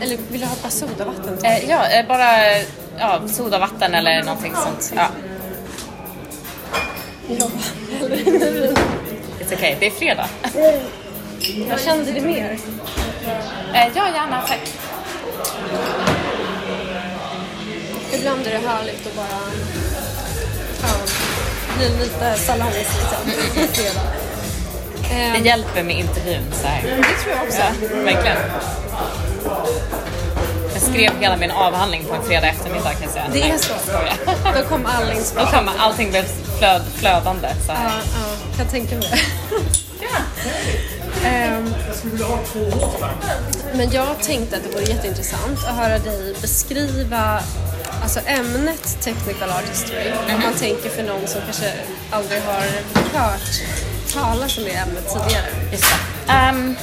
eller vill du ha bara sodavatten? Eh, ja, eh, bara ja, sodavatten eller någonting sånt. Ja. Ja, vin. It's okay. Det är fredag. Jag kände det mer. Eh, ja, gärna. Tack. Ibland är det härligt att bara ja, bli lite salongs liksom. på fredag. Det Ehm, hjälper med intervjun så här. det tror jag också. Ja, verkligen. Jag skrev hela min avhandling på en fredag eftermiddag kan jag säga. Det är Nej, så? skojar. Då kom all Då inspiration. kom allting blev flöd, flödande så Ja, här. ja, kan tänka mig det. Ehm, men jag tänkte att det vore jätteintressant att höra dig beskriva alltså ämnet technical art history. Om man tänker för någon som kanske aldrig har hört talas om det ämnet tidigare. Just det. Ehm,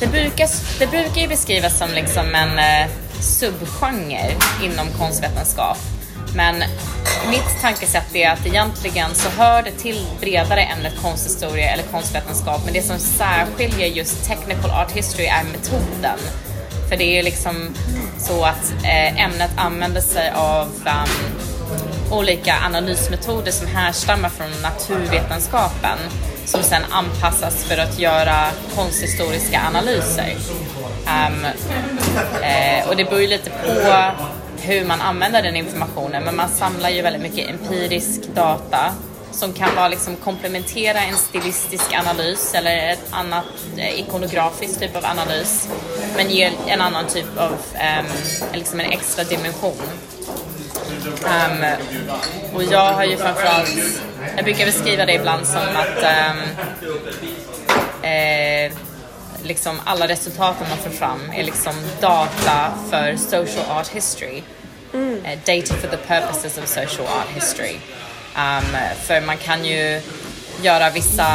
det, brukar, det brukar ju beskrivas som liksom en eh, subgenre inom konstvetenskap. Men mitt tankesätt är att egentligen så hör det till bredare ämnet konsthistoria eller konstvetenskap. Men det som särskiljer just technical art history är metoden. För det är liksom så att eh, ämnet använder sig av um, olika analysmetoder som härstammar från naturvetenskapen som sedan anpassas för att göra konsthistoriska analyser. Um, eh, och det beror ju lite på hur man använder den informationen men man samlar ju väldigt mycket empirisk data som kan vara liksom komplementera en stilistisk analys eller ett annat eh, ikonografiskt typ av analys men ger en annan typ av, eh, liksom en extra dimension. Ehm, och jag har ju framförallt, jag brukar beskriva det ibland som att ehm, eh, liksom alla resultaten man får fram är liksom data för social art history. Eh, data for the purposes of social art history. Um, för man kan ju göra vissa,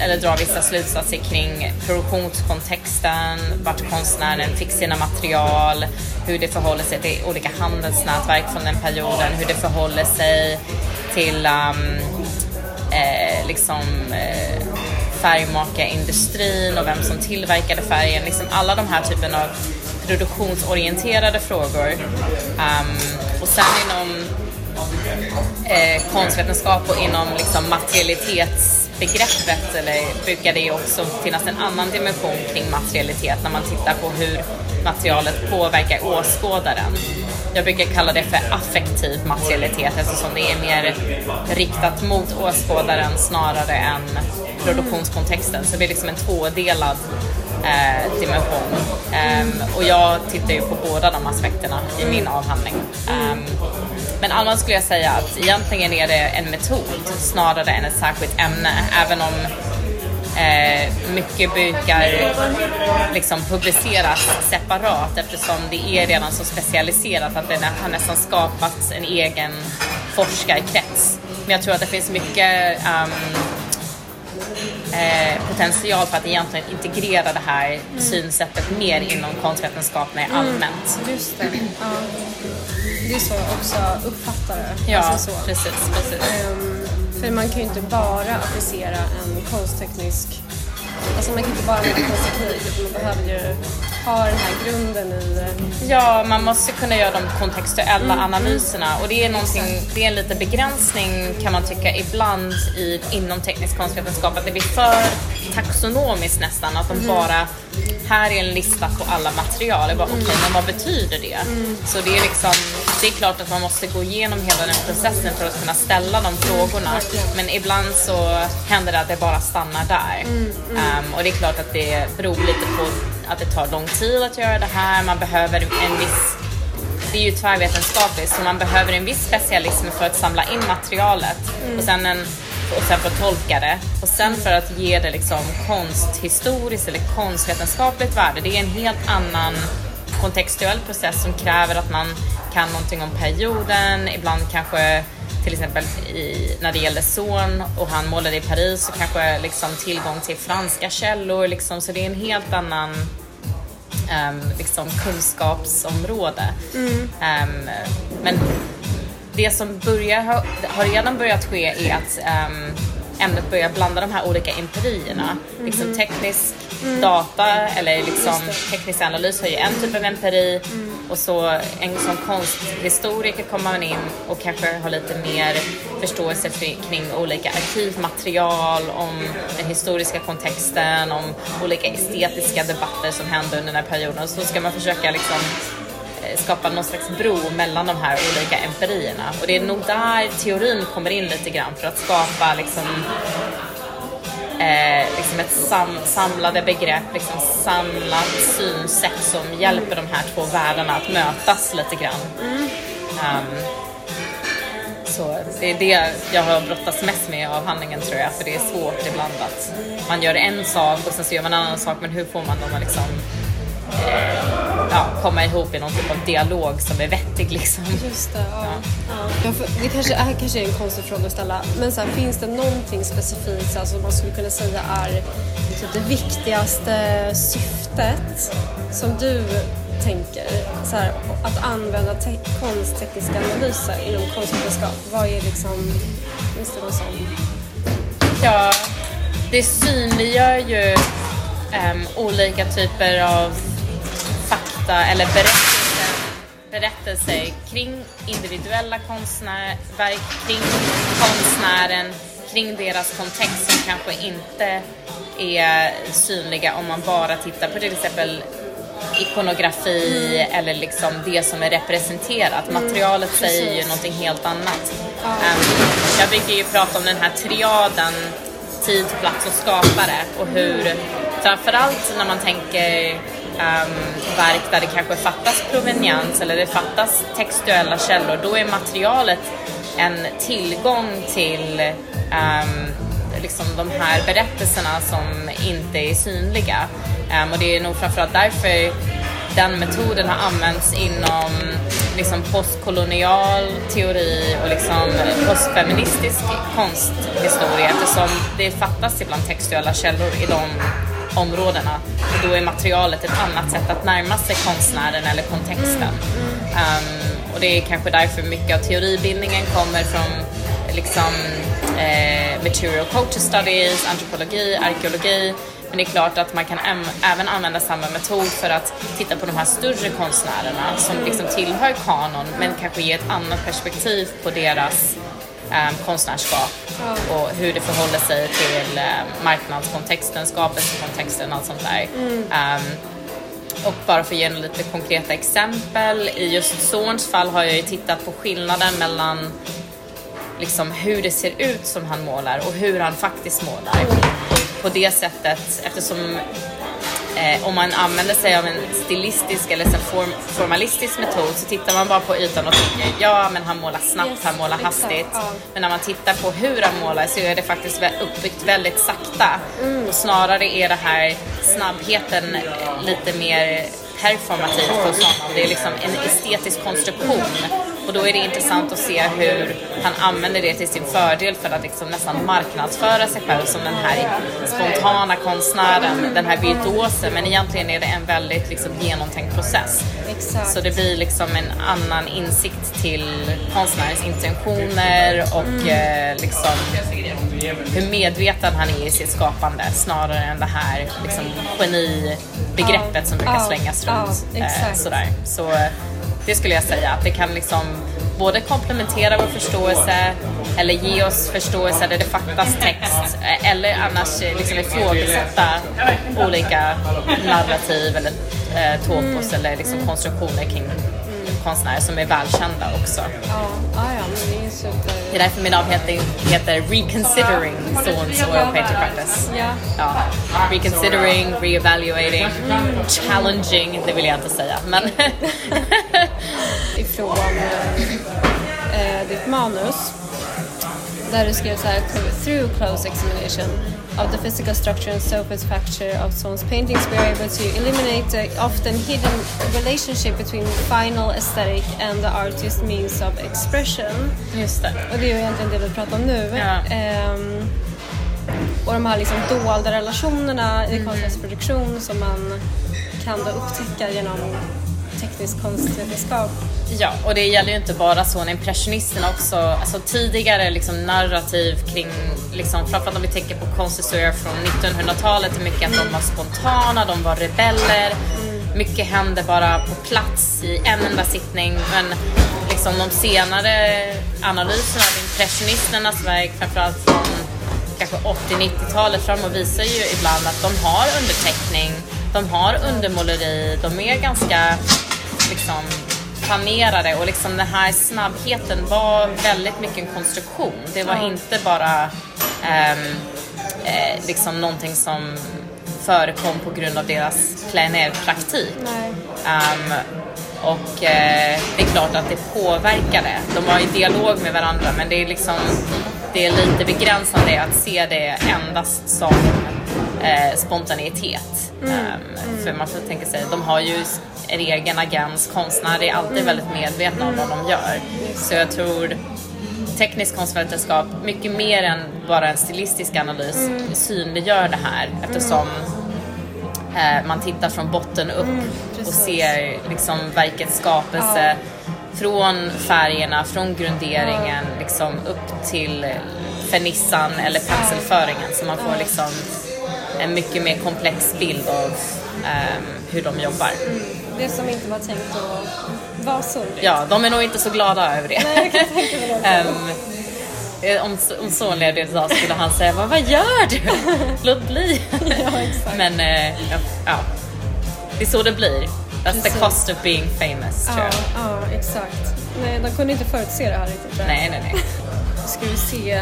eller dra vissa slutsatser kring produktionskontexten, vart konstnären fick sina material, hur det förhåller sig till olika handelsnätverk från den perioden, hur det förhåller sig till um, eh, liksom eh, färgmakarindustrin och vem som tillverkade färgen. Liksom alla de här typen av produktionsorienterade frågor. Um, och sen inom eh, konstvetenskap och inom liksom materialitetsbegreppet eller brukar det också finnas en annan dimension kring materialitet när man tittar på hur materialet påverkar åskådaren. Jag brukar kalla det för affektiv materialitet eftersom det är mer riktat mot åskådaren snarare än produktionskontexten. Så det är liksom en tvådelad eh, dimension. Um, och jag tittar ju på båda de aspekterna i min avhandling. Um, men annars skulle jag säga att egentligen är det en metod snarare än ett särskilt ämne, även om eh, mycket brukar liksom publiceras separat eftersom det är redan så specialiserat att det har nästan skapats en egen forskarkrets. Men jag tror att det finns mycket um, eh, potential för att egentligen integrera det här synsättet mer inom konstvetenskapen allmänt. Just det. Ja. Det är så jag också uppfattar det. Ja, Alltså så. precis, precis. Ehm, för man kan ju inte bara applicera en konstteknisk... Alltså man kan inte bara konstteknik utan man behöver ju ha den här grunden i... Ja, man måste kunna göra de kontextuella analyserna. Och det är någonting, det är en liten begränsning kan man tycka ibland i, inom teknisk konstvetenskap att det blir för taxonomiskt nästan att de bara, här är en lista på alla material. Jag bara, okej, men vad betyder det? Så det är liksom, det är klart att man måste gå igenom hela den processen för att kunna ställa de frågorna. Men ibland så händer det att det bara stannar där. Ehm, och det är klart att det beror lite på att det tar lång tid att göra det här. Man behöver en viss det är ju tvärvetenskapligt så man behöver en viss specialism för att samla in materialet och sen, en, och sen för att tolka det och sen för att ge det liksom konsthistoriskt eller konstvetenskapligt värde. Det är en helt annan kontextuell process som kräver att man kan någonting om perioden, ibland kanske till exempel i, när det gällde son och han målade i Paris så kanske liksom tillgång till franska källor liksom, så det är en helt annan um, liksom kunskapsområde. Ehm, men det som börjar, har, har redan börjat ske är att ehm, ämnet börjar blanda de här olika empirierna. Liksom teknisk data eller liksom teknisk analys har ju en typ av empiri. Och så en som konsthistoriker kommer man in och kanske har lite mer förståelse för, kring olika arkivmaterial, om den historiska kontexten, om olika estetiska debatter som hände under den här perioden. Så ska man försöka liksom skapa någon slags bro mellan de här olika empirierna. Och det är nog där teorin kommer in lite grann för att skapa liksom, eh, liksom ett sam samlade begrepp, liksom samlat synsätt som hjälper de här två världarna att mötas lite grann. Um, så det är det jag har brottats mest med i avhandlingen tror jag, för det är svårt ibland att man gör en sak och sen så gör man en annan sak, men hur får man dem att liksom eh, ja, komma ihop i någon typ av dialog som är vettig liksom. Just det, ja. ja. ja för det kanske är, kanske är en konstig fråga att ställa, men så här, finns det någonting specifikt alltså, som man skulle kunna säga är typ, det viktigaste syftet som du tänker så här, att använda te- konsttekniska analyser inom konstvetenskap? Vad är liksom, finns det någon sån? Ja, det synliggör ju um, olika typer av fakta eller berättelser, berättelser kring individuella konstnärverk, kring konstnären, kring deras kontext som kanske inte är synliga om man bara tittar på till exempel ikonografi mm. eller liksom det som är representerat. Mm. Materialet Precis. säger ju någonting helt annat. Ja. Um, jag brukar ju prata om den här triaden tid, plats och skapare och hur framförallt när man tänker um, verk där det kanske fattas proveniens eller det fattas textuella källor, då är materialet en tillgång till um, liksom de här berättelserna som inte är synliga. Um, och det är nog framförallt därför den metoden har använts inom liksom postkolonial teori och liksom postfeministisk konsthistoria eftersom det fattas ibland textuella källor i de områdena. Och då är materialet ett annat sätt att närma sig konstnären eller kontexten. Um, och det är kanske därför mycket av teoribildningen kommer från liksom, eh, material culture studies, antropologi, arkeologi men det är klart att man kan även använda samma metod för att titta på de här större konstnärerna som liksom tillhör kanon men kanske ge ett annat perspektiv på deras um, konstnärskap och hur det förhåller sig till um, marknadskontexten, skapelsekontexten och allt sånt där. Mm. Um, och bara för att ge lite konkreta exempel, i just Zorns fall har jag ju tittat på skillnaden mellan liksom hur det ser ut som han målar och hur han faktiskt målar på det sättet eftersom eh, om man använder sig av en stilistisk eller form, formalistisk metod så tittar man bara på ytan och tänker ja men han målar snabbt, yes, han målar hastigt. Ja. Men när man tittar på hur han målar så är det faktiskt uppbyggt väldigt sakta. Mm. Och snarare är det här snabbheten lite mer performativt hos honom. Det är liksom en estetisk konstruktion och då är det intressant att se hur han använder det till sin fördel för att liksom nästan marknadsföra sig själv som den här spontana konstnären, den här virtuosen. Men egentligen är det en väldigt liksom genomtänkt process. Exakt. Så det blir liksom en annan insikt till konstnärens intentioner och mm. eh, liksom hur medveten han är i sitt skapande snarare än det här liksom, genibegreppet som brukar slängas runt. Eh, sådär. Så det skulle jag säga, att det kan liksom både komplementera vår förståelse eller ge oss förståelse där det fattas text eller annars liksom ifrågasätta olika narrativ eller eh, topos eller liksom konstruktioner kring konstnärer som är välkända också. Ja, ja, men det är super... Det är därför min avhandling heter, heter Reconsidering Zorn's Oil Painting Practice. Ja. ja. Reconsidering, reevaluating, mm. challenging, det vill jag inte säga. Men Ifrån äh, ditt manus där du skrev så här, through close examination of the physical structure and surface factor of Son's paintings, we are able to eliminate the often hidden relationship between final aesthetic and the artist's means of expression. Just det. Och det är ju egentligen det vi pratar om nu. Ja. Um, och de här liksom dolda relationerna i mm. konstnärsproduktion som man kan då upptäcka genom teknisk konstvetenskap. Ja, och det gäller ju inte bara så, impressionisterna också, alltså tidigare liksom narrativ kring, liksom, framförallt om vi tänker på konsthistorier från 1900-talet, är mycket att de var spontana, de var rebeller, mycket hände bara på plats i en enda sittning, men liksom de senare analyserna av impressionisternas verk, framförallt från kanske 80-90-talet framåt visar ju ibland att de har underteckning, de har undermåleri, de är ganska liksom planerade och liksom den här snabbheten var väldigt mycket en konstruktion. Det var inte bara ehm, eh, liksom någonting som förekom på grund av deras plein. Um, och eh, det är klart att det påverkade. De var i dialog med varandra men det är liksom det är lite begränsande att se det endast som eh, spontanitet. Mm. Um, för man får tänka sig, de har ju en egen agens, konstnärer är alltid väldigt medvetna om vad de gör. Så jag tror teknisk konstvetenskap, mycket mer än bara en stilistisk analys, Mm. synliggör det här eftersom eh, man tittar från botten upp och Mm, precis. ser liksom verkets skapelse från färgerna, från grunderingen, liksom upp till fernissan eller penselföringen så man får liksom en mycket mer komplex bild av ehm, hur de jobbar. Det som inte var tänkt att vara så. Ja, de är nog inte så glada över det. Nej, jag kan tänka mig det. Eh, om, om son levde idag skulle han säga "Vad- gör du? Låt bli. Ja, exakt. Men eh, ja, det är så det blir. That's the Precis. cost of being famous tror Ja, jag. ja, exakt. Nej, de kunde inte förutse det här riktigt. Nej, nej, nej. Ska vi se.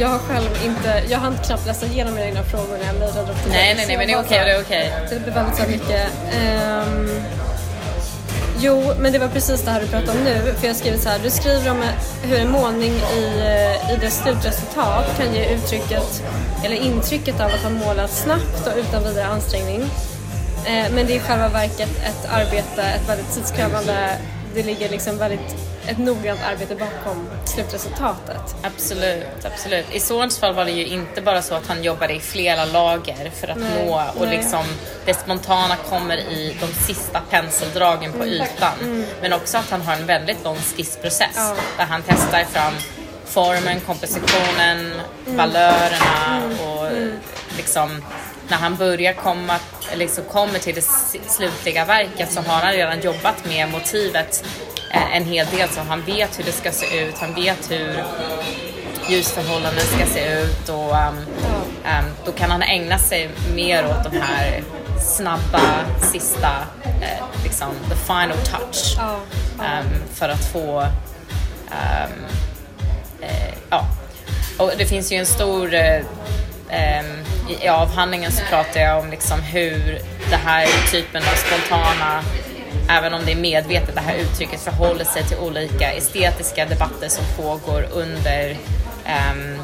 Jag har själv inte, jag hann knappt läsa igenom mina egna frågor när jag mejlade till Nej, nej, så nej, men det är okej, det är okej. Det blir väldigt så mycket. Ehm, jo, men det var precis det här du pratade om nu. För jag har skrivit så här. Du skriver om hur en målning i, eh, i dess slutresultat kan ge uttrycket, eller intrycket av att ha målat snabbt och utan vidare ansträngning. Eh, men det är i själva verket ett arbete, ett väldigt tidskrävande, det ligger liksom väldigt ett noggrant arbete bakom slutresultatet. Absolut, absolut. I Zorns fall var det ju inte bara så att han jobbade i flera lager för att Nej, nå och nej. liksom det spontana kommer i de sista penseldragen på ytan. Men också att han har en väldigt lång skissprocess Ja. där han testar fram formen, kompositionen, valörerna och liksom när han börjar komma, liksom kommer till det slutliga verket så har han redan jobbat med motivet en hel del så han vet hur det ska se ut, han vet hur ljusförhållanden ska se ut och um, um, då kan han ägna sig mer åt de här snabba, sista, eh, liksom the final touch. Um, för att få um, eh, ja. Och det finns ju en stor eh, i, avhandlingen så pratar jag om liksom hur det här typen av spontana Även om det är medvetet, det här uttrycket förhåller sig till olika estetiska debatter som pågår under ehm,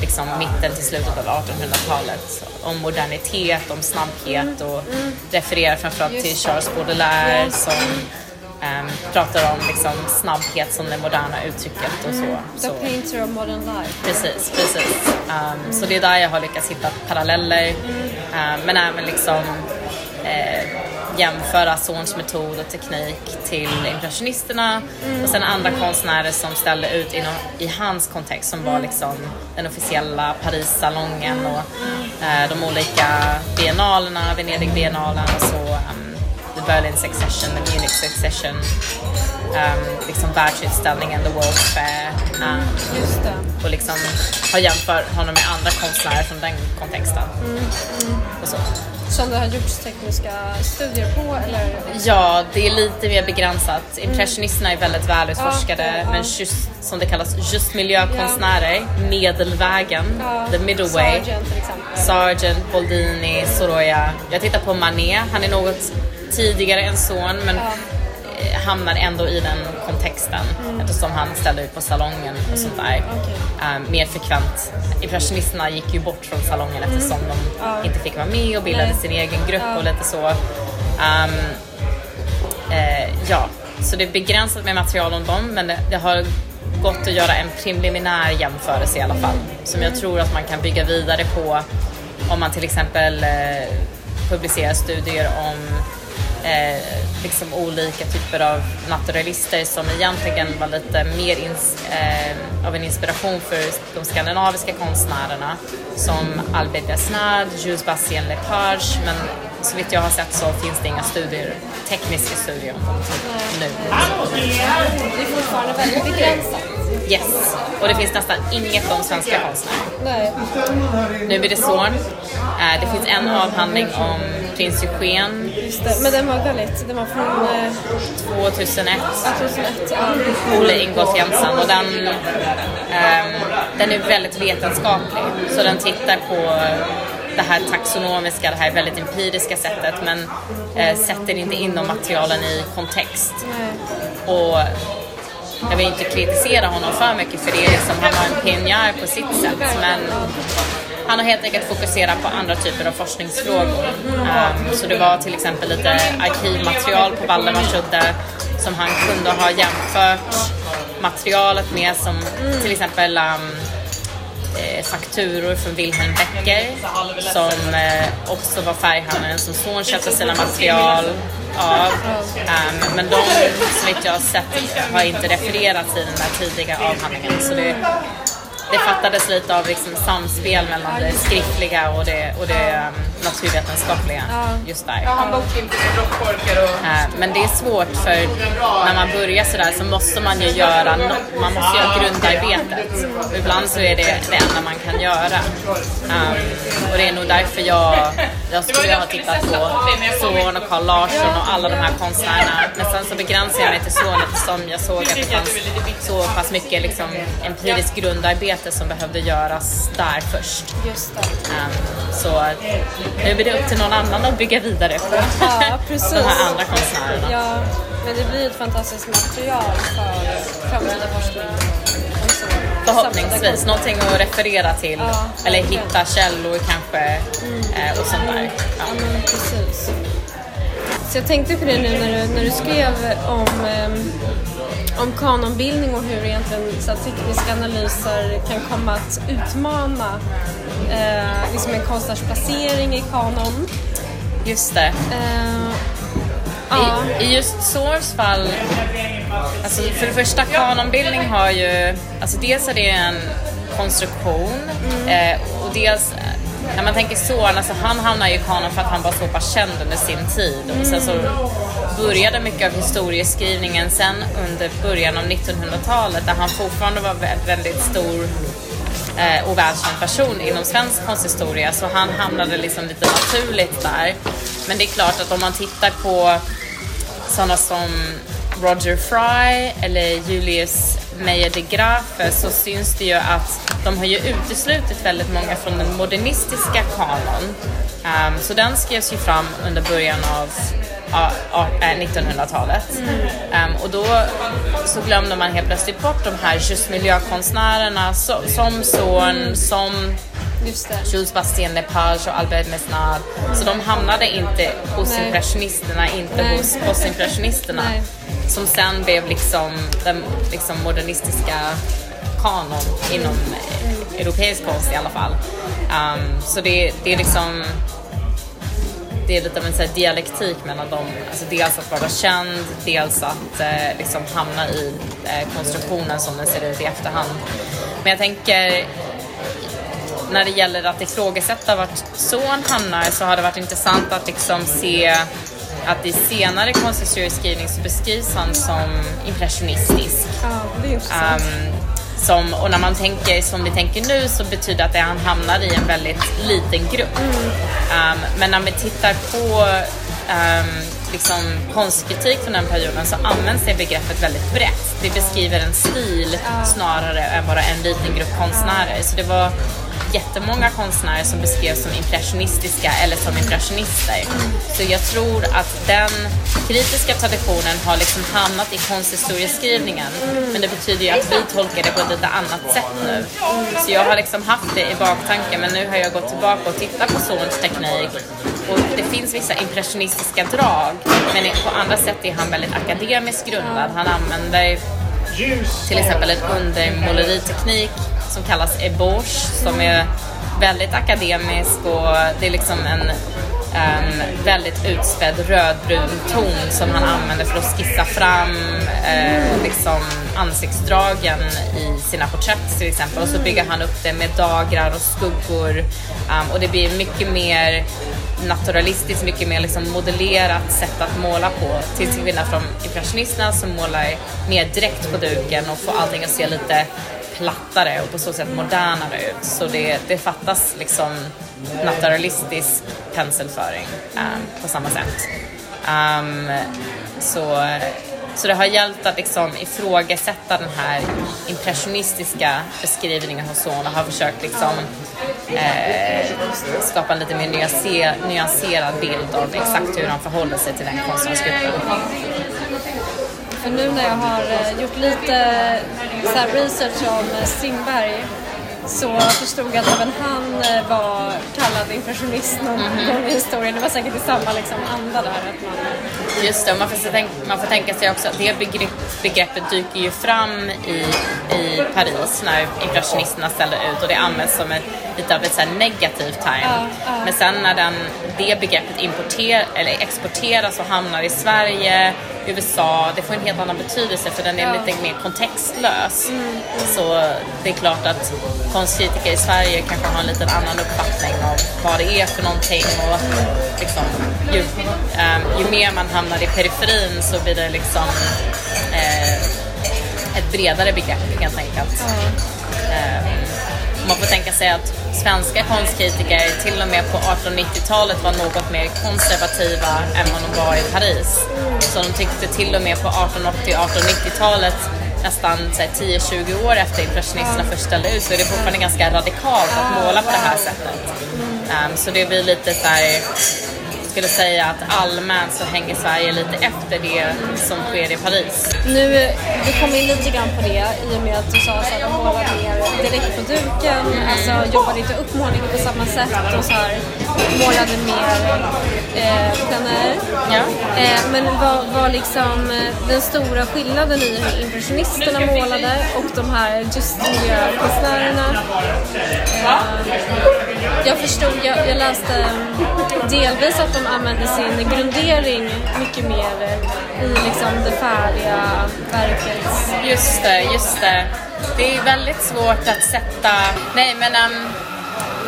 liksom mitten till slutet av 1800-talet. Om modernitet, om snabbhet och refererar framförallt till. Charles Baudelaire som ehm, pratar om liksom snabbhet som det moderna uttrycket och så. The så. painter of modern life. Precis, precis. Um, Så det är där jag har lyckats hitta paralleller. Um, men även liksom eh, jämföra Zorns metod och teknik till impressionisterna och sen andra konstnärer som ställde ut inom, i hans kontext som var liksom den officiella Paris-salongen och eh, de olika biennalerna, Venedig-biennalen och så um, The Berlin Succession, The Munich Succession, um, liksom världsutställningen, The World Fair. Um, och liksom har jämfört honom med andra konstnärer från den kontexten. Och så. Som det har gjorts tekniska studier på eller? Ja, det är lite mer begränsat. Impressionisterna är väldigt välutforskade, Ja, ja, ja. men just, som det kallas, just miljökonstnärer, medelvägen, the middle way. Sargent till exempel. Sargent, Boldini, Sorolla. Jag tittar på Manet, han är något tidigare än son men hamnar ändå i den kontexten eftersom han ställde ut på salongen och sånt där. okej. Eh, mer frekvent. Impressionisterna gick ju bort från salongen eftersom de Ja. inte fick vara med och bildade Nej. sin egen grupp Ja. och lite så. Ehm, eh, ja, så det är begränsat med material om dem men det, det har gått att göra en preliminär jämförelse i alla fall som jag tror att man kan bygga vidare på om man till exempel eh, publicerar studier om eh, liksom olika typer av naturalister som egentligen var lite mer ins, eh, av en inspiration för de skandinaviska konstnärerna som Albert Desnard, Jules Bastien Lepage men så vitt jag har sett så finns det inga studier, tekniska studier om dem nu. Det är fortfarande väldigt begränsat. Yes, och det finns nästan inget om svenska konstnärer. Nu blir det Zorn. Eh, det finns en avhandling om prins Eugen. Men den var väldigt, den var från eh, 2001. 2001. Ja. Ole Ingolf Jensen och den, ehm, den är väldigt vetenskaplig. Så den tittar på det här taxonomiska, det här väldigt empiriska sättet men eh, sätter inte in de materialen i kontext. Nej. Och jag vill inte kritisera honom för mycket för det är liksom, han var en pionjär på sitt sätt men han har helt enkelt fokuserat på andra typer av forskningsfrågor. Um, så det var till exempel lite arkivmaterial på Valdemarsudde som han kunde ha jämfört materialet med som till exempel um, Eh, fakturor från Wilhelm Becker som eh, också var färghandlaren som son köpte sina material av. Um, ehm, men de, så vitt jag har sett, har inte refererats i den där tidiga avhandlingen. Så det, det fattades lite av liksom samspel mellan det skriftliga och det, och det um, naturvetenskapliga just där. Eh, Men det är svårt för när man börjar sådär så måste man ju göra no- man måste göra grundarbetet. Och ibland så är det det enda man kan göra. Um, och det är nog därför jag, jag skulle ha tittat på Zorn och Carl Larsson och alla de här konstnärerna. Men sen så begränsar jag mig till Zorn eftersom jag såg att det fanns så pass mycket liksom, empiriskt grundarbete som behövde göras där först. Just. Um, så nu blir det upp till någon annan att bygga vidare på Ja, precis. de här andra konstnärerna. Ja, men det blir ett fantastiskt material för framtida forskning. Förhoppningsvis, någonting att referera till Ja, eller hitta källor kanske eh, och sånt där. Ja. Ja, precis. Så jag tänkte på det nu när du, när du skrev om, ehm, om kanonbildning och hur egentligen så att tekniska analyser kan komma att utmana eh, liksom en konstnärs placering i kanon. Just det. Eh, ja, I, I just Zorns fall, alltså för det första kanonbildning har ju, alltså dels är det en konstruktion eh, och dels eh, när man tänker Zorn, alltså han hamnar ju i kanon för att han var så pass känd under sin tid. Och sen så började mycket av historieskrivningen sen under början av 1900-talet där han fortfarande var vä- väldigt stor eh, och välkänd person inom svensk konsthistoria. Så han hamnade liksom lite naturligt där. Men det är klart att om man tittar på sådana som Roger Fry eller Julius Meyer de Grafe så syns det ju att de har ju uteslutit väldigt många från den modernistiska kanon. Um, så den skrevs ju fram under början av uh, uh, 1900-talet. Ehm, och då så glömde man helt plötsligt bort de här just miljökonstnärerna så, som Zorn, som just det. Jules Bastien Lepage och Albert Mesnard. Så de hamnade inte hos Nej. impressionisterna, inte Nej. hos postimpressionisterna. Som sen blev liksom den liksom modernistiska kanon inom europeisk konst i alla fall. Um, så det, det är liksom det är lite av en så här dialektik mellan dem. Alltså dels att vara känd, dels att eh, liksom hamna i eh, konstruktionen som den ser ut i efterhand. Men jag tänker när det gäller att ifrågasätta vart son hamnar så har det varit intressant att liksom se att i senare konsthistorieskrivning så beskrivs han som impressionistisk. Ja, det är intressant. Um, som, och när man tänker som vi tänker nu så betyder det att han hamnar i en väldigt liten grupp. Um, men när vi tittar på um, liksom konstkritik från den perioden så används det begreppet väldigt brett. Det beskriver en stil snarare än bara en liten grupp konstnärer. Så det var jättemånga konstnärer som beskrevs som impressionistiska eller som impressionister. Så jag tror att den kritiska traditionen har liksom hamnat i konsthistorieskrivningen. Men det betyder ju att vi tolkar det på ett lite annat sätt nu. Så jag har liksom haft det i baktanken men nu har jag gått tillbaka och tittat på Zorns teknik. Och det finns vissa impressionistiska drag men på andra sätt är han väldigt akademiskt grundad. Han använder till exempel en undermåleriteknik som kallas ébauche som är väldigt akademisk och det är liksom en um, väldigt utspädd rödbrun ton som han använder för att skissa fram uh, liksom ansiktsdragen i sina porträtt till exempel. Och så bygger han upp det med dagrar och skuggor um, och det blir mycket mer naturalistiskt, mycket mer liksom modellerat sätt att måla på. Till skillnad från impressionisterna som målar mer direkt på duken och får allting att se lite plattare och på så sätt modernare ut. Så det, det fattas liksom naturalistisk penselföring um, på samma sätt. Um, så, så det har gällt att liksom ifrågasätta den här impressionistiska beskrivningen hos Son och har försökt liksom eh, skapa en lite mer nyanser, nyanserad bild av exakt hur han förhåller sig till den konstnärsgruppen. För nu när jag har eh, gjort lite så research om eh, Strindberg så förstod jag att även han eh, var kallad impressionist någon mm. gång i historien. Det var säkert i samma liksom, anda där. Att man... Just det, man får, tänka, man får tänka sig också att det begrepp, begreppet dyker ju fram i, i Paris när impressionisterna ställer ut och det används som ett, lite av ett så negativt term. Ja, ja. Men sen när den, det begreppet importer, eller exporteras och hamnar i Sverige USA, det får en helt annan betydelse för den är ja. lite mer kontextlös. Mm. Så det är klart att konstkritiker i Sverige kanske har en liten annan uppfattning om vad det är för någonting och liksom, ju, um, ju mer man hamnar i periferin så blir det liksom eh, ett bredare begrepp helt enkelt. Mm. Man får tänka sig att svenska konstkritiker till och med på 1890-talet var något mer konservativa än vad de var i Paris. Så de tyckte till och med på 1880-1890-talet nästan 10-20 år efter impressionisterna först ställde ut så är det fortfarande ganska radikalt att måla på det här sättet. Um, så det blir lite så här, skulle säga att allmänt så hänger Sverige lite efter det som sker i Paris. Nu, vi kom in lite grann på det i och med att du sa att de målar mer direkt på duken, alltså jobbade inte upp målningen på samma sätt och så här, målade mer eh, ja. eh, Men vad var liksom eh, den stora skillnaden i hur impressionisterna målade och de här just miljökonstnärerna? Eh, jag förstod, jag, jag läste delvis att de använder sin grundering mycket mer i liksom det färdiga verket. Just det, just det. Det är väldigt svårt att sätta... Nej, men um,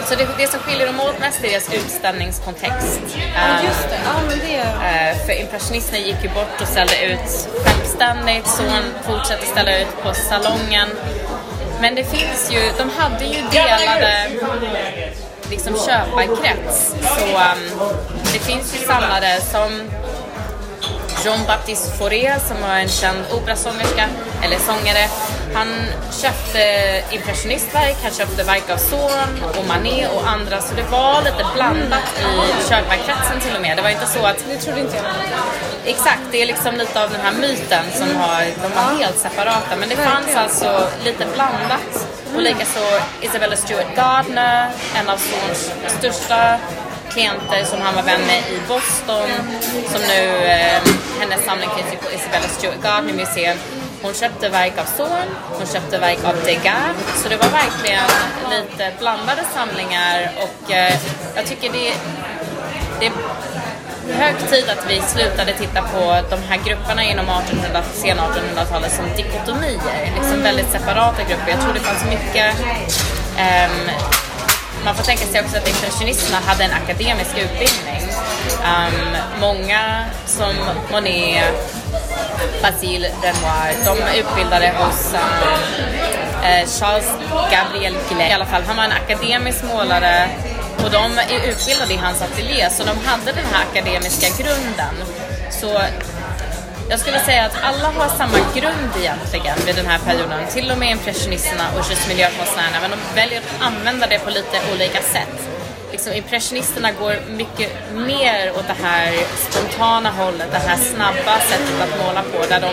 så det, det som skiljer dem åt mest är deras utställningskontext. Ja, just det. Ja, men det... Uh, för impressionisterna gick ju bort och ställde ut självständigt, så hon fortsätter ställa ut på salongen. Men det finns ju, de hade ju delade liksom köparkrets. Så um, det finns ju samlare som Jean-Baptiste Fauré som var en känd operasångerska, eller sångare. Han köpte impressionistverk, han köpte verk av Zorn och Manet och andra så det var lite blandat i köparkretsen till och med. Det var inte så att... Det trodde inte jag. Exakt, det är liksom lite av den här myten som har, de var helt separata men det fanns alltså lite blandat. Och likaså Isabella Stewart Gardner, en av Zorns största klienter som han var vän med i Boston. Som nu, eh, hennes samling finns ju på Isabella Stewart Gardner Museum. Hon köpte verk av Zorn, hon köpte verk av Degas. Så det var verkligen lite blandade samlingar och eh, jag tycker det, det är hög tid att vi slutade titta på de här grupperna inom 1800, sena 1800-talet som dikotomier, liksom väldigt separata grupper. Jag tror det fanns mycket um, man får tänka sig också att impressionisterna hade en akademisk utbildning. Um, många som Monet, Basile Renoir, de är utbildade hos um, Charles Gabriel Gillet. I alla fall, han var en akademisk målare och de är utbildade i hans ateljé så de hade den här akademiska grunden. Så jag skulle säga att alla har samma grund egentligen vid den här perioden. Till och med impressionisterna och just miljökonstnärerna. Men de väljer att använda det på lite olika sätt. Liksom, impressionisterna går mycket mer åt det här spontana hållet, det här snabba sättet att måla på. Där de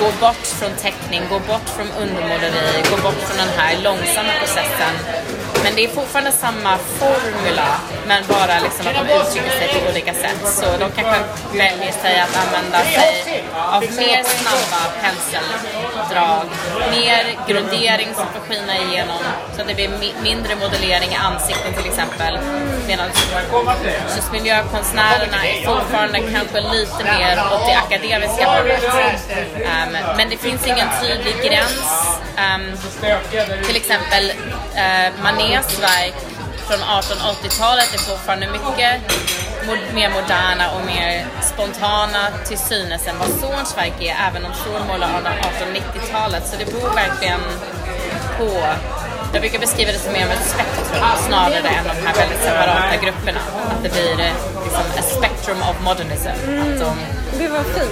går bort från teckning, går bort från undermåleri, går bort från den här långsamma processen men det är fortfarande samma formula, men bara liksom att de uttrycker sig på olika sätt. Så de kanske väljer sig att använda sig av mer snabba penseldrag, mer grundering som får skina igenom så att det blir mindre modellering i ansikten till exempel. Medan just miljökonstnärerna är fortfarande kanske lite mer åt det akademiska hållet. Um, men det finns ingen tydlig gräns. Um, till exempel uh, Manets verk från 1880-talet är fortfarande mycket mer moderna och mer spontana till synes än vad Zorns verk är, även om Zorn målar under 1890-talet. Så det beror verkligen på jag brukar beskriva det som mer av ett spektrum snarare än de här väldigt separata grupperna. Att det blir liksom a spectrum of modernism. Att de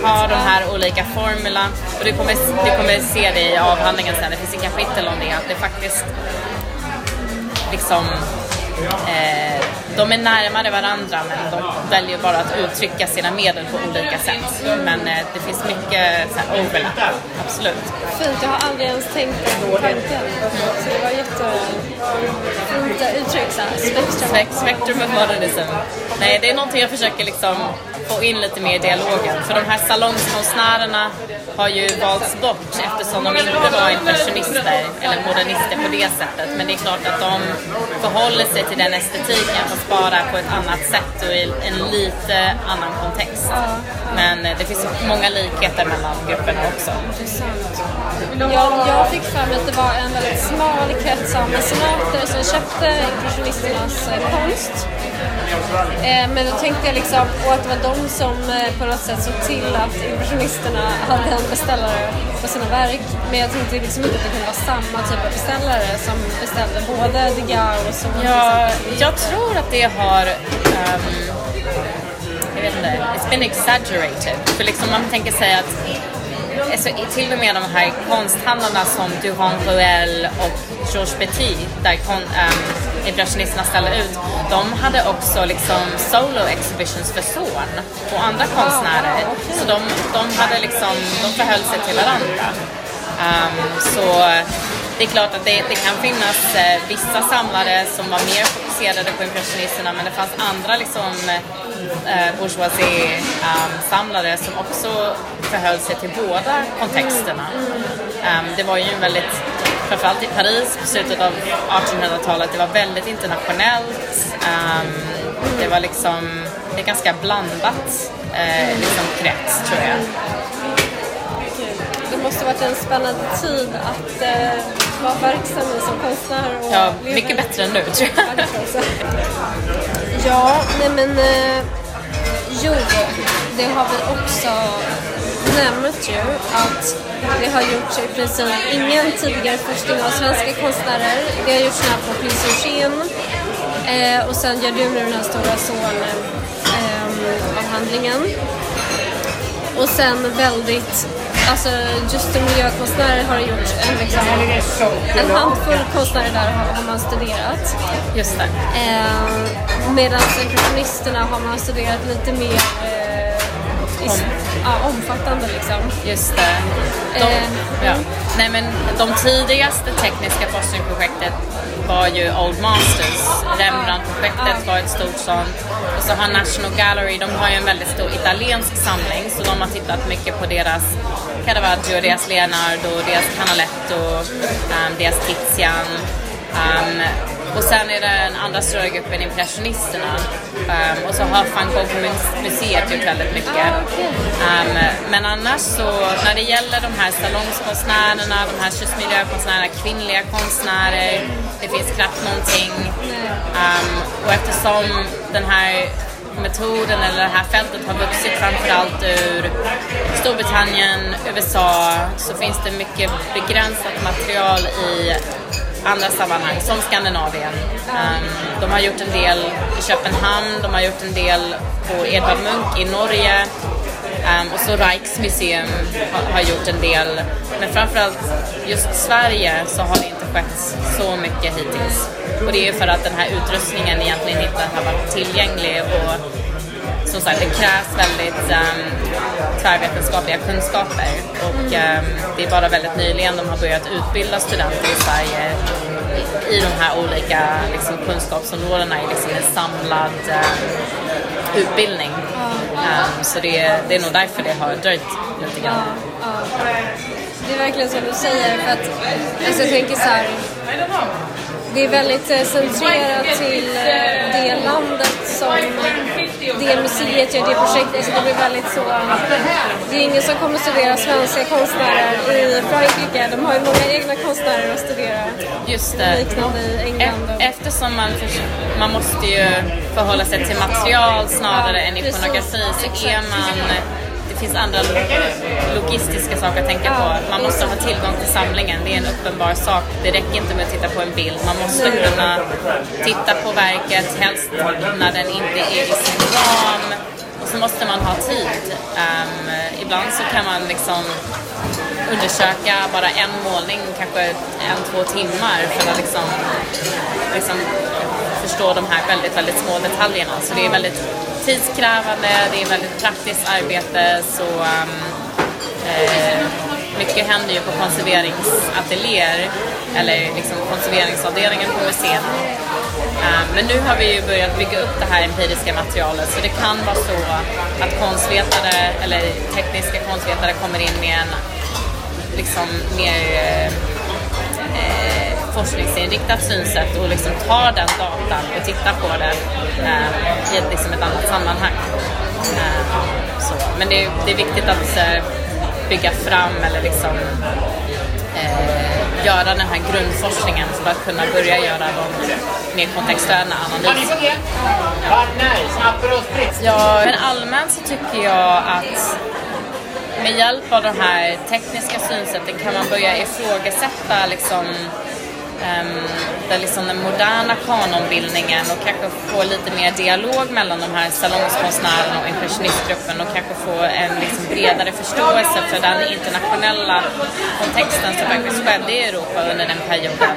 har de här olika formula. Och du kommer, du kommer se det i avhandlingen sen, det finns ett kapitel om det, att det faktiskt liksom Eh, de är närmare varandra men de väljer bara att uttrycka sina medel på olika sätt. Men eh, det finns mycket så här, overlap, absolut. Fint, jag har aldrig ens tänkt på tanken. Så det var jättefint uttryck, så spektrum. Spectrum of modernism. Nej, det är någonting jag försöker liksom få in lite mer dialogen. För de här salongskonstnärerna har ju valts bort eftersom de inte var impressionister eller modernister på det sättet. Men det är klart att de förhåller sig till den estetiken fast bara på ett annat sätt och i en lite annan kontext. Men det finns många likheter mellan grupperna också. Jag, jag fick för mig att det var en väldigt smal krets av mecenater som köpte impressionisternas eh, konst. Eh, men då tänkte jag liksom, och att det var de som eh, på något sätt såg till att impressionisterna hade en beställare på sina verk. Men jag tänkte liksom inte att det kunde vara samma typ av beställare som beställde både Degas och så. Ja, jag tror att det har um, jag vet inte, it's been exaggerated. För liksom man tänker sig att alltså, till och med de här konsthandlarna som Durand Ruel och Georges Petit, där kon, um, impressionisterna ställde ut, de hade också liksom solo exhibitions för Zorn och andra konstnärer. Så de, de, hade liksom, de förhöll sig till varandra. Um, så det är klart att det, det kan finnas eh, vissa samlare som var mer fokuserade på impressionisterna men det fanns andra liksom, eh, bourgeoisie-samlare um, som också förhöll sig till båda kontexterna. Um, det var ju en väldigt, framförallt i Paris på slutet av 1800-talet, det var väldigt internationellt. Um, det var liksom, det är ganska blandat eh, liksom krets tror jag det måste varit en spännande tid att eh, vara verksam som konstnär. Och ja, mycket bättre än nu tror jag. ja, nej men eh, jo, det har vi också nämnt ju att det har gjorts i princip ingen tidigare forskning av svenska konstnärer. Det har gjorts här på Prins Eugen eh, och sen gör du nu den här stora son-avhandlingen. Eh, och sen väldigt alltså just miljökonstnärer har gjort en, liksom, en handfull konstnärer där har, har man studerat. Just det. Eh, Medan impressionisterna har man studerat lite mer Om. ja, omfattande liksom. Just det. De, eh, ja. Nej men de tidigaste tekniska forskningsprojektet var ju Old Masters. Rembrandt-projektet var ett stort sånt. Och så har National Gallery, de har ju en väldigt stor italiensk samling så de har tittat mycket på deras Caravaggio, deras Leonardo, deras Canaletto, um, deras Tizian. Um, och sen är det den andra större gruppen impressionisterna. Um, och så har van Gogh-museet gjort väldigt mycket. Um, men annars så, när det gäller de här salongskonstnärerna, de här miljökonstnärerna, kvinnliga konstnärer, det finns knappt någonting. Um, och eftersom den här metoden eller det här fältet har vuxit framförallt ur Storbritannien, USA, så finns det mycket begränsat material i andra sammanhang, som Skandinavien. Um, de har gjort en del i Köpenhamn, de har gjort en del på Edvard Munch i Norge um, och så Rijksmuseum har, har, gjort en del. Men framförallt just Sverige så har det inte skett så mycket hittills. Och det är ju för att den här utrustningen egentligen inte har varit tillgänglig och som sagt, det krävs väldigt um, tvärvetenskapliga kunskaper och um, det är bara väldigt nyligen de har börjat utbilda studenter i Sverige i de här olika liksom, kunskapsområdena i liksom en samlad eh, utbildning. Um, så det, det är nog därför det har dröjt lite grann. Ja, ja. Det är verkligen som du säger. För att, alltså jag tänker så här, det är väldigt eh, centrerat till eh, det landet som det museet gör, det projektet. Så det blir väldigt så... Det är ingen som kommer studera svenska konstnärer i Frankrike. De har ju många egna konstnärer att studera. Just det. Liknande i England. och- Eftersom man, man måste ju förhålla sig till material snarare Ja, än precis. ikonografi så är man finns andra lo- logistiska saker att tänka på. Man måste ha tillgång till samlingen, det är en uppenbar sak. Det räcker inte med att titta på en bild. Man måste kunna titta på verket, helst när den inte är i sin ram. Och så måste man ha tid. Ehm, ibland så kan man liksom undersöka bara en målning, kanske en, två timmar för att liksom, liksom förstå de här väldigt, väldigt små detaljerna. Så det är väldigt tidskrävande, det är väldigt praktiskt arbete så um, eh, mycket händer ju på konserveringsateljéer eller liksom konserveringsavdelningen på museet. Ehm, men nu har vi ju börjat bygga upp det här empiriska materialet så det kan vara så att konstvetare eller tekniska konstvetare kommer in med en liksom mer eh, forskningsinriktat synsätt och liksom tar den datan och tittar på den eh, i ett, liksom ett annat sammanhang. Eh, så. Men det, är- det är viktigt att eh, bygga fram eller liksom eh, göra den här grundforskningen för att kunna börja göra de mer kontextuella analyserna. Ja, men allmänt så tycker jag att med hjälp av de här tekniska synsätten kan man börja ifrågasätta liksom, ehm, den, liksom den moderna kanonbildningen och kanske få lite mer dialog mellan de här salongskonstnärerna och impressionistgruppen och kanske få en liksom bredare förståelse för den internationella kontexten som faktiskt skedde i Europa under den perioden.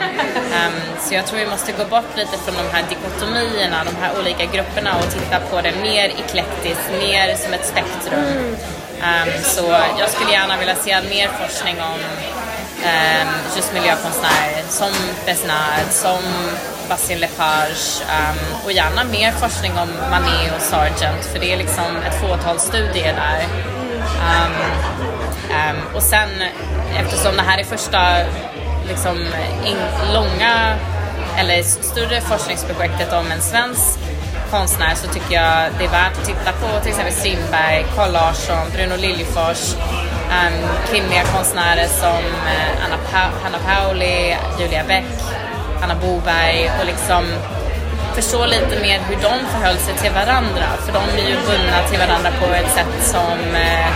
Ehm, så jag tror vi måste gå bort lite från de här dikotomierna, de här olika grupperna och titta på det mer eklektiskt, mer som ett spektrum. Ehm, så jag skulle gärna vilja se mer forskning om um, just miljökonstnärer som Besnard, som Bastien Lepage um, och gärna mer forskning om Manet och Sargent för det är liksom ett fåtal studier där. Um, och sen eftersom det här är första liksom, in, långa eller större forskningsprojektet om en svensk konstnär så tycker jag det är värt att titta på till exempel Strindberg, Carl Larsson, Bruno Liljefors, um, kvinnliga konstnärer som eh, Anna, pa- Hanna Pauli, Julia Bäck, Anna Boberg och liksom förstå lite mer hur de förhöll sig till varandra. För de är ju bundna till varandra på ett sätt som eh,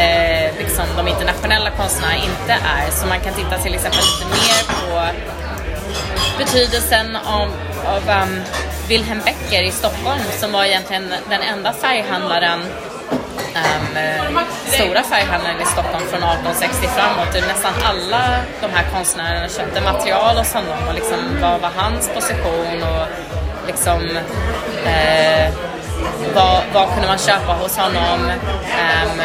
eh, liksom de internationella konstnärerna inte är. Så man kan titta till exempel lite mer på betydelsen av, av um, Wilhelm Becker i Stockholm som var egentligen den enda färghandlaren um, stora färghandlaren i Stockholm från 1860 framåt. Nästan alla de här konstnärerna köpte material hos honom och liksom vad var hans position och liksom eh, vad, vad kunde man köpa hos honom? Um,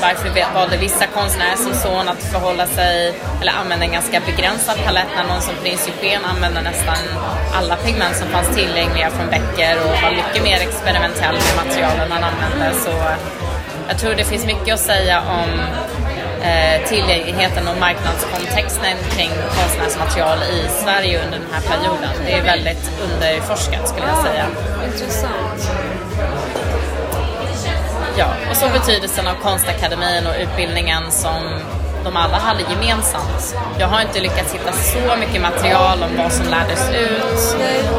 varför valde vissa konstnärer som son att förhålla sig eller använda en ganska begränsad palett när någon som prins Eugen använde nästan alla pigment som fanns tillgängliga från Becker och var mycket mer experimentell med materialen han använde. Så jag tror det finns mycket att säga om tillgängligheten och marknadskontexten kring konstnärsmaterial i Sverige under den här perioden. Det är väldigt underforskat skulle jag säga. Intressant. Ja, och så betydelsen av konstakademin och utbildningen som de alla hade gemensamt. Jag har inte lyckats hitta så mycket material om vad som lärdes ut,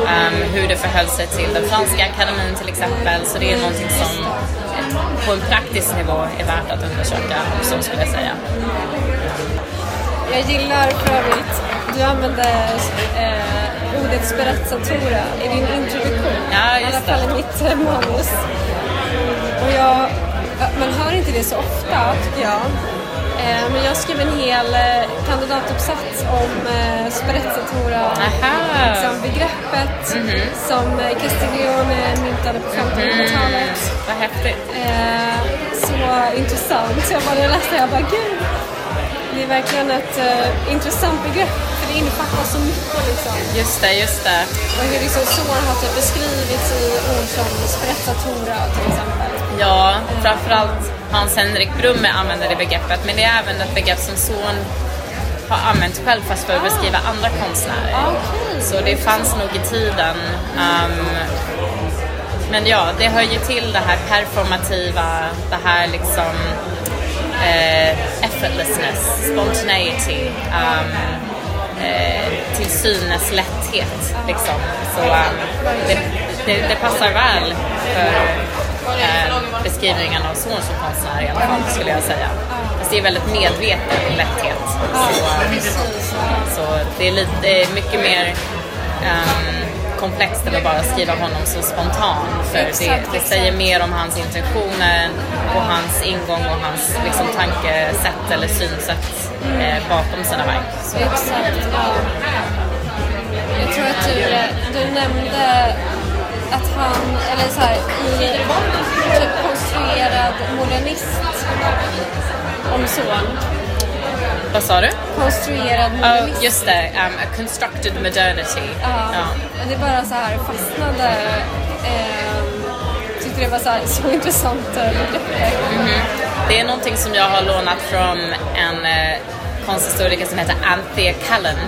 ehm, hur det förhöll sig till den franska akademin till exempel, så det är någonting som eh, på en praktisk nivå är värt att undersöka också skulle jag säga. Jag gillar för övrigt, du använde eh, ordet sprezzatura i din introduktion. Ja, I alla fall i mitt eh, manus. Och jag, man hör inte det så ofta tycker jag. Eh, men jag skrev en hel eh, kandidatuppsats om eh, sprezzatura, liksom begreppet Mhm. som eh, Castiglione myntade på 1500-talet. Vad häftigt. Så intressant. Jag bara läste det, jag bara gud. Det är verkligen ett intressant begrepp. För det innefattar så mycket liksom. Just det, just det. Och hur liksom son har typ beskrivits i ord som sprezzatura till exempel. Ja, framförallt Hans Henrik Brumme använder det begreppet, men det är även ett begrepp som son har använt själv fast för att beskriva andra konstnärer. Okej. Så det fanns nog i tiden. Um, men ja, det hör ju till det här performativa, det här liksom eh, effortlessness, spontaneity, um, eh, till synes lätthet. Liksom. Så um, det, det, det passar väl för eh, beskrivningen av son som konstnär i alla fall, skulle jag säga. Fast det är väldigt medveten lätthet. Så, um, så det är, lite, det är mycket mer ehm, komplext än att bara skriva honom så spontan. För det, det säger mer om hans intentioner och hans ingång och hans liksom, tankesätt eller synsätt eh, bakom sina verk. Så, Exakt, ja. Jag tror att du, du nämnde att han, eller så här, i typ konstruerad modernist om son. vad sa du? Konstruerad Oh, modernist. just det, um, a constructed modernity. Ja. Ja. Det bara så här fastnade. ehm, tyckte det var så, här, så intressant eh, begrepp. Det är någonting som jag har lånat från en eh, konsthistoriker som heter Anthea Cullen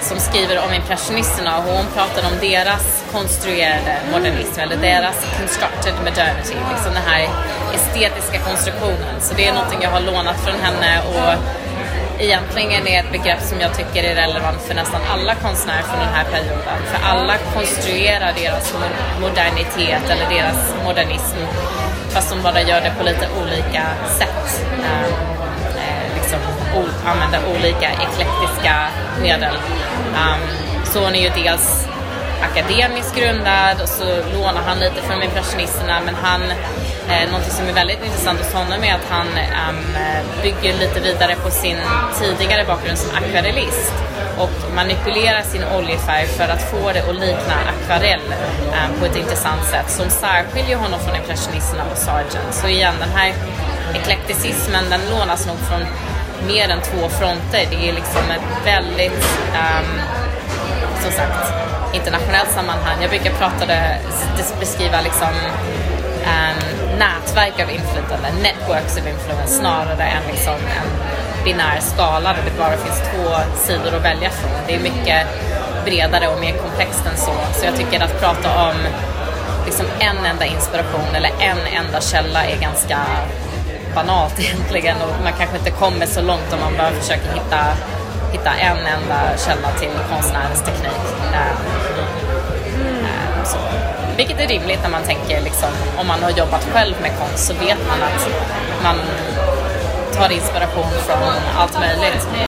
som skriver om impressionisterna och hon pratar om deras konstruerade modernism eller deras constructed modernity, liksom den här estetiska konstruktionen. Så det är någonting jag har lånat från henne och egentligen är ett begrepp som jag tycker är relevant för nästan alla konstnärer från den här perioden. För alla konstruerar deras mo- modernitet eller deras modernism fast de bara gör det på lite olika sätt använda använder olika eklektiska medel. Um, så hon är ju dels akademiskt grundad och så lånar han lite från impressionisterna men han, eh, någonting som är väldigt intressant hos honom är att han um, bygger lite vidare på sin tidigare bakgrund som akvarellist och manipulerar sin oljefärg för att få det att likna akvarell um, på ett intressant sätt som särskiljer honom från impressionisterna och Sargent. Så igen, den här eklekticismen den lånas nog från mer än två fronter. Det är liksom ett väldigt um, som sagt, internationellt sammanhang. Jag brukar prata det, beskriva liksom um, nätverk av inflytande, networks of influence, snarare än liksom en binär skala där det bara finns två sidor att välja från. Det är mycket bredare och mer komplext än så. Så jag tycker att prata om liksom en enda inspiration eller en enda källa är ganska banalt egentligen och man kanske inte kommer så långt om man bara försöker hitta, hitta en enda källa till konstnärens teknik. Eh, eh, så. Vilket är rimligt när man tänker liksom, om man har jobbat själv med konst så vet man att man tar inspiration från allt möjligt.